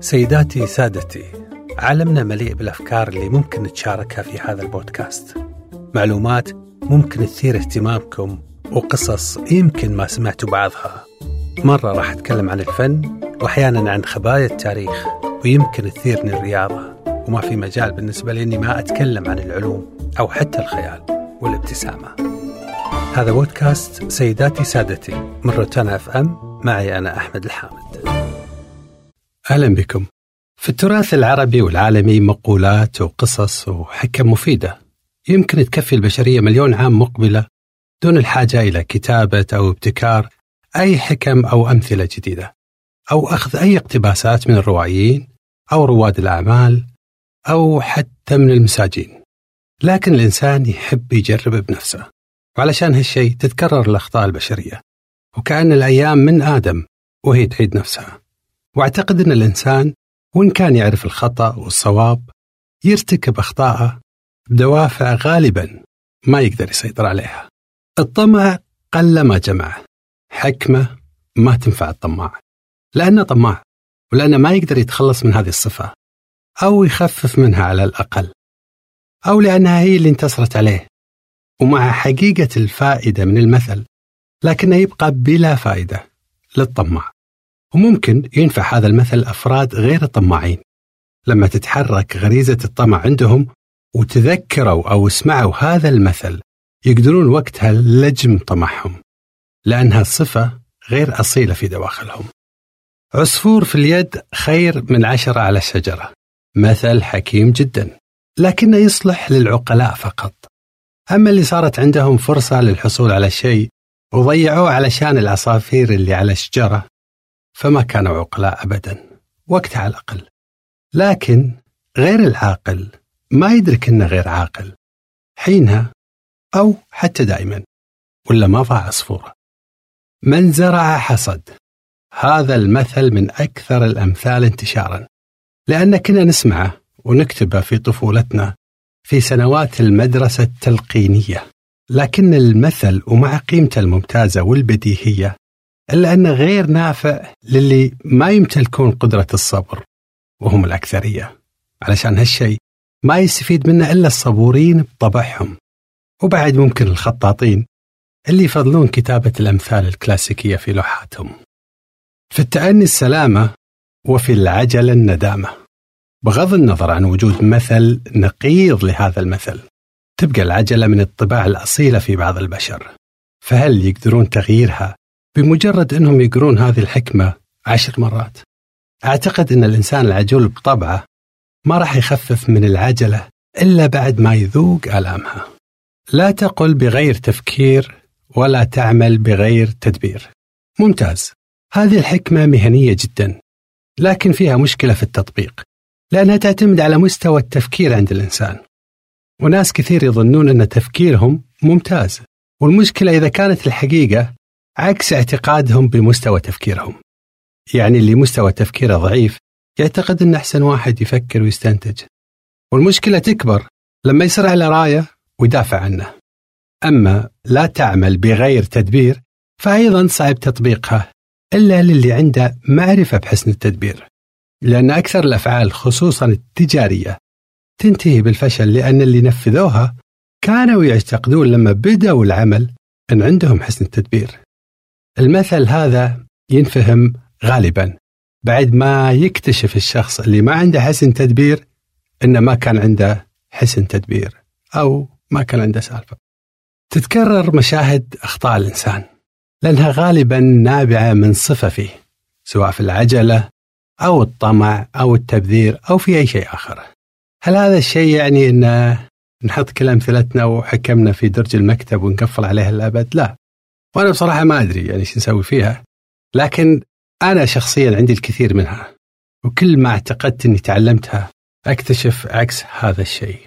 سيداتي سادتي عالمنا مليء بالأفكار اللي ممكن نتشاركها في هذا البودكاست. معلومات ممكن تثير اهتمامكم وقصص يمكن ما سمعتوا بعضها. مرة راح أتكلم عن الفن وأحيانا عن خبايا التاريخ ويمكن تثيرني الرياضة. وما في مجال بالنسبة لي إني ما أتكلم عن العلوم أو حتى الخيال والابتسامة. هذا بودكاست سيداتي سادتي من روتانا أف أم. معي أنا أحمد الحامد. أهلا بكم. في التراث العربي والعالمي مقولات وقصص وحكم مفيدة. يمكن تكفي البشرية مليون عام مقبلة دون الحاجة إلى كتابة أو ابتكار أي حكم أو أمثلة جديدة. أو أخذ أي اقتباسات من الروائيين أو رواد الأعمال أو حتى من المساجين. لكن الإنسان يحب يجرب بنفسه. وعلشان هالشيء تتكرر الأخطاء البشرية. وكأن الأيام من آدم وهي تعيد نفسها. واعتقد أن الإنسان وإن كان يعرف الخطأ والصواب يرتكب أخطاءه بدوافع غالبا ما يقدر يسيطر عليها. الطمع قل ما جمعه حكمة ما تنفع الطماع. لأنه طماع ولأنه ما يقدر يتخلص من هذه الصفة أو يخفف منها على الأقل أو لأنها هي اللي انتصرت عليه ومع حقيقة الفائدة من المثل لكنه يبقى بلا فائدة للطماع. وممكن ينفع هذا المثل أفراد غير الطماعين. لما تتحرك غريزة الطمع عندهم وتذكروا أو سمعوا هذا المثل يقدرون وقتها لجم طمعهم لأنها صفة غير أصيلة في دواخلهم. عصفور في اليد خير من عشرة على الشجرة مثل حكيم جدا لكنه يصلح للعقلاء فقط. أما اللي صارت عندهم فرصة للحصول على شيء وضيعوه علشان العصافير اللي على الشجرة فما كانوا عقلاء أبدا وقتها على الأقل. لكن غير العاقل ما يدرك أنه غير عاقل. حينها أو حتى دائما ولا ما ضاع عصفورة من زرع حصد. هذا المثل من أكثر الأمثال انتشارا لأن كنا نسمعه ونكتبه في طفولتنا في سنوات المدرسة التلقينية. لكن المثل ومع قيمته الممتازة والبديهية إلا أنه غير نافع للي ما يمتلكون قدرة الصبر وهم الأكثرية علشان هالشيء ما يستفيد منه إلا الصبورين بطبعهم. وبعد ممكن الخطاطين اللي يفضلون كتابة الأمثال الكلاسيكية في لوحاتهم. في التأني السلامة وفي العجلة الندامة. بغض النظر عن وجود مثل نقيض لهذا المثل تبقى العجلة من الطباع الأصيلة في بعض البشر. فهل يقدرون تغييرها بمجرد أنهم يقرون هذه الحكمة عشر مرات. أعتقد أن الإنسان العجول بطبعه ما راح يخفف من العجلة إلا بعد ما يذوق آلامها. لا تقل بغير تفكير ولا تعمل بغير تدبير. ممتاز. هذه الحكمة مهنية جدا لكن فيها مشكلة في التطبيق لأنها تعتمد على مستوى التفكير عند الإنسان. وناس كثير يظنون أن تفكيرهم ممتاز والمشكلة إذا كانت الحقيقة عكس اعتقادهم بمستوى تفكيرهم. يعني اللي مستوى تفكيره ضعيف يعتقد أن أحسن واحد يفكر ويستنتج. والمشكلة تكبر لما يصير على راية ويدافع عنه. أما لا تعمل بغير تدبير فأيضا صعب تطبيقها إلا للي عنده معرفة بحسن التدبير. لأن أكثر الأفعال خصوصا التجارية تنتهي بالفشل لأن اللي نفذوها كانوا يعتقدون لما بدأوا العمل أن عندهم حسن التدبير. المثل هذا ينفهم غالبا بعد ما يكتشف الشخص اللي ما عنده حسن تدبير إنه ما كان عنده حسن تدبير أو ما كان عنده سالفة. تتكرر مشاهد أخطاء الإنسان لأنها غالبا نابعة من صفة فيه سواء في العجلة أو الطمع أو التبذير أو في أي شيء آخر. هل هذا الشيء يعني ان نحط كل أمثلتنا وحكمنا في درج المكتب ونقفل عليها الابد؟ لا. وأنا بصراحة ما أدري يعني شو نسوي فيها. لكن أنا شخصيا عندي الكثير منها وكل ما اعتقدت إني تعلمتها أكتشف عكس هذا الشيء.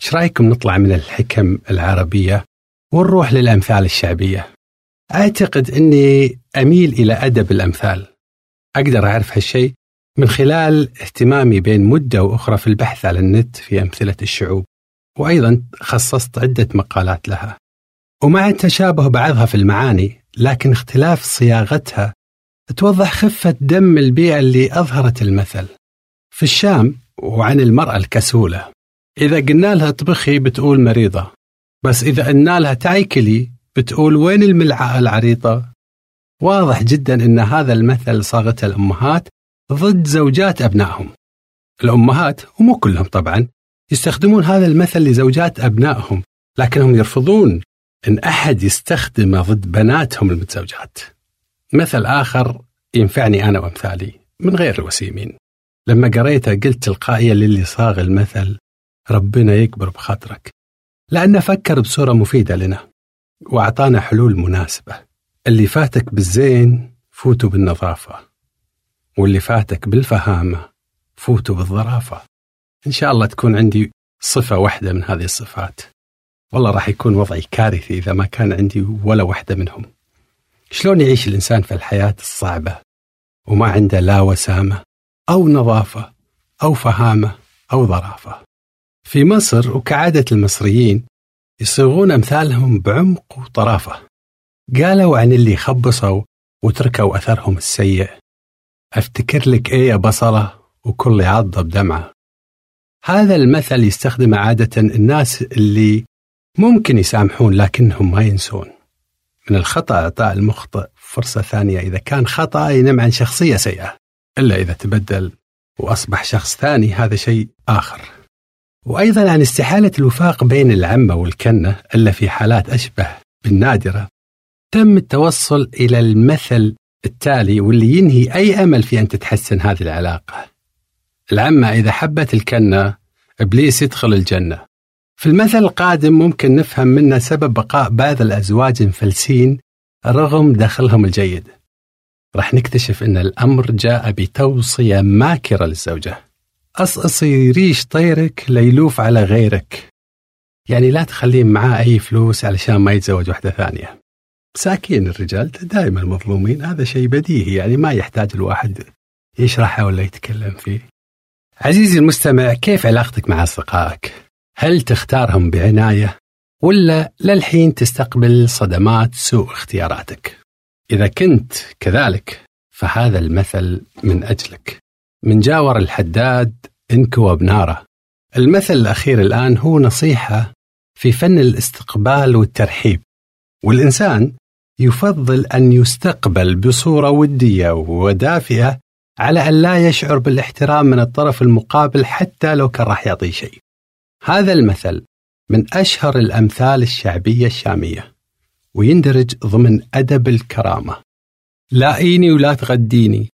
إيش رأيكم نطلع من الحكم العربية ونروح للأمثال الشعبية؟ أعتقد إني أميل إلى أدب الأمثال. أقدر أعرف هالشيء من خلال اهتمامي بين مدة وأخرى في البحث على النت في أمثلة الشعوب. وأيضا خصصت عدة مقالات لها. ومع التشابه بعضها في المعاني لكن اختلاف صياغتها توضح خفة دم البيئة اللي أظهرت المثل. في الشام وعن المرأة الكسولة إذا قلنا لها اطبخي بتقول مريضة بس إذا قلنا لها تعي كلي بتقول وين الملعقة العريضة؟ واضح جدا أن هذا المثل صاغته الأمهات ضد زوجات أبنائهم. الأمهات ومو كلهم طبعا يستخدمون هذا المثل لزوجات أبنائهم لكنهم يرفضون أن أحد يستخدمه ضد بناتهم المتزوجات. مثل آخر ينفعني أنا وأمثالي من غير الوسيمين. لما قريته قلت تلقائيا للي صاغ المثل ربنا يكبر بخاطرك. لأنه فكر بصورة مفيدة لنا وأعطانا حلول مناسبة. اللي فاتك بالزين فوتوا بالنظافة واللي فاتك بالفهامة فوتوا بالظرافة. إن شاء الله تكون عندي صفة واحدة من هذه الصفات. والله راح يكون وضعي كارثي إذا ما كان عندي ولا واحدة منهم. شلون يعيش الإنسان في الحياة الصعبة وما عنده لا وسامة أو نظافة أو فهامة أو ظرافة؟ في مصر وكعادة المصريين يصيغون أمثالهم بعمق وطرافة. قالوا عن اللي خبصوا وتركوا أثرهم السيء. أفتكر لك إيه يا بصلة وكل يعض بدمعة. هذا المثل يستخدمه عادة الناس اللي ممكن يسامحون لكنهم ما ينسون. من الخطأ إعطاء المخطئ فرصة ثانية. إذا كان خطأ ينم عن شخصية سيئة إلا إذا تبدل وأصبح شخص ثاني هذا شيء آخر. وأيضا عن استحالة الوفاق بين العمة والكنة إلا في حالات أشبه بالنادرة تم التوصل إلى المثل التالي واللي ينهي أي أمل في أن تتحسن هذه العلاقة. العمة إذا حبت الكنة إبليس يدخل الجنة. في المثل القادم ممكن نفهم منه سبب بقاء بعض الأزواج مفلسين رغم دخلهم الجيد. راح نكتشف أن الأمر جاء بتوصية ماكرة للزوجة. أصقصي ريش طيرك ليلوف على غيرك. يعني لا تخلين معاه أي فلوس علشان ما يتزوج واحدة ثانية. مساكين الرجال دائما مظلومين. هذا شيء بديهي يعني ما يحتاج الواحد يشرحه ولا يتكلم فيه. عزيزي المستمع كيف علاقتك مع أصدقائك؟ هل تختارهم بعناية ولا للحين تستقبل صدمات سوء اختياراتك؟ إذا كنت كذلك فهذا المثل من أجلك. من جاور الحداد انكوى بناره المثل الأخير الآن هو نصيحة في فن الاستقبال والترحيب. والإنسان يفضل أن يستقبل بصورة ودية ودافئة على أن لا يشعر بالاحترام من الطرف المقابل حتى لو كان راح يعطيه شيء. هذا المثل من أشهر الأمثال الشعبية الشامية ويندرج ضمن أدب الكرامة لاقيني ولا تغديني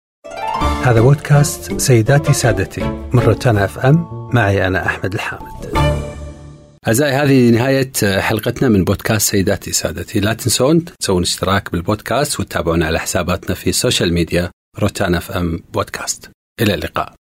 هذا بودكاست سيداتي سادتي من روتانا إف إم معي أنا أحمد الحامد. أعزائي هذه نهاية حلقتنا من بودكاست سيداتي سادتي، لا تنسون تسوون اشتراك بالبودكاست وتتابعونا على حساباتنا في السوشيال ميديا روتانا إف إم بودكاست. إلى اللقاء.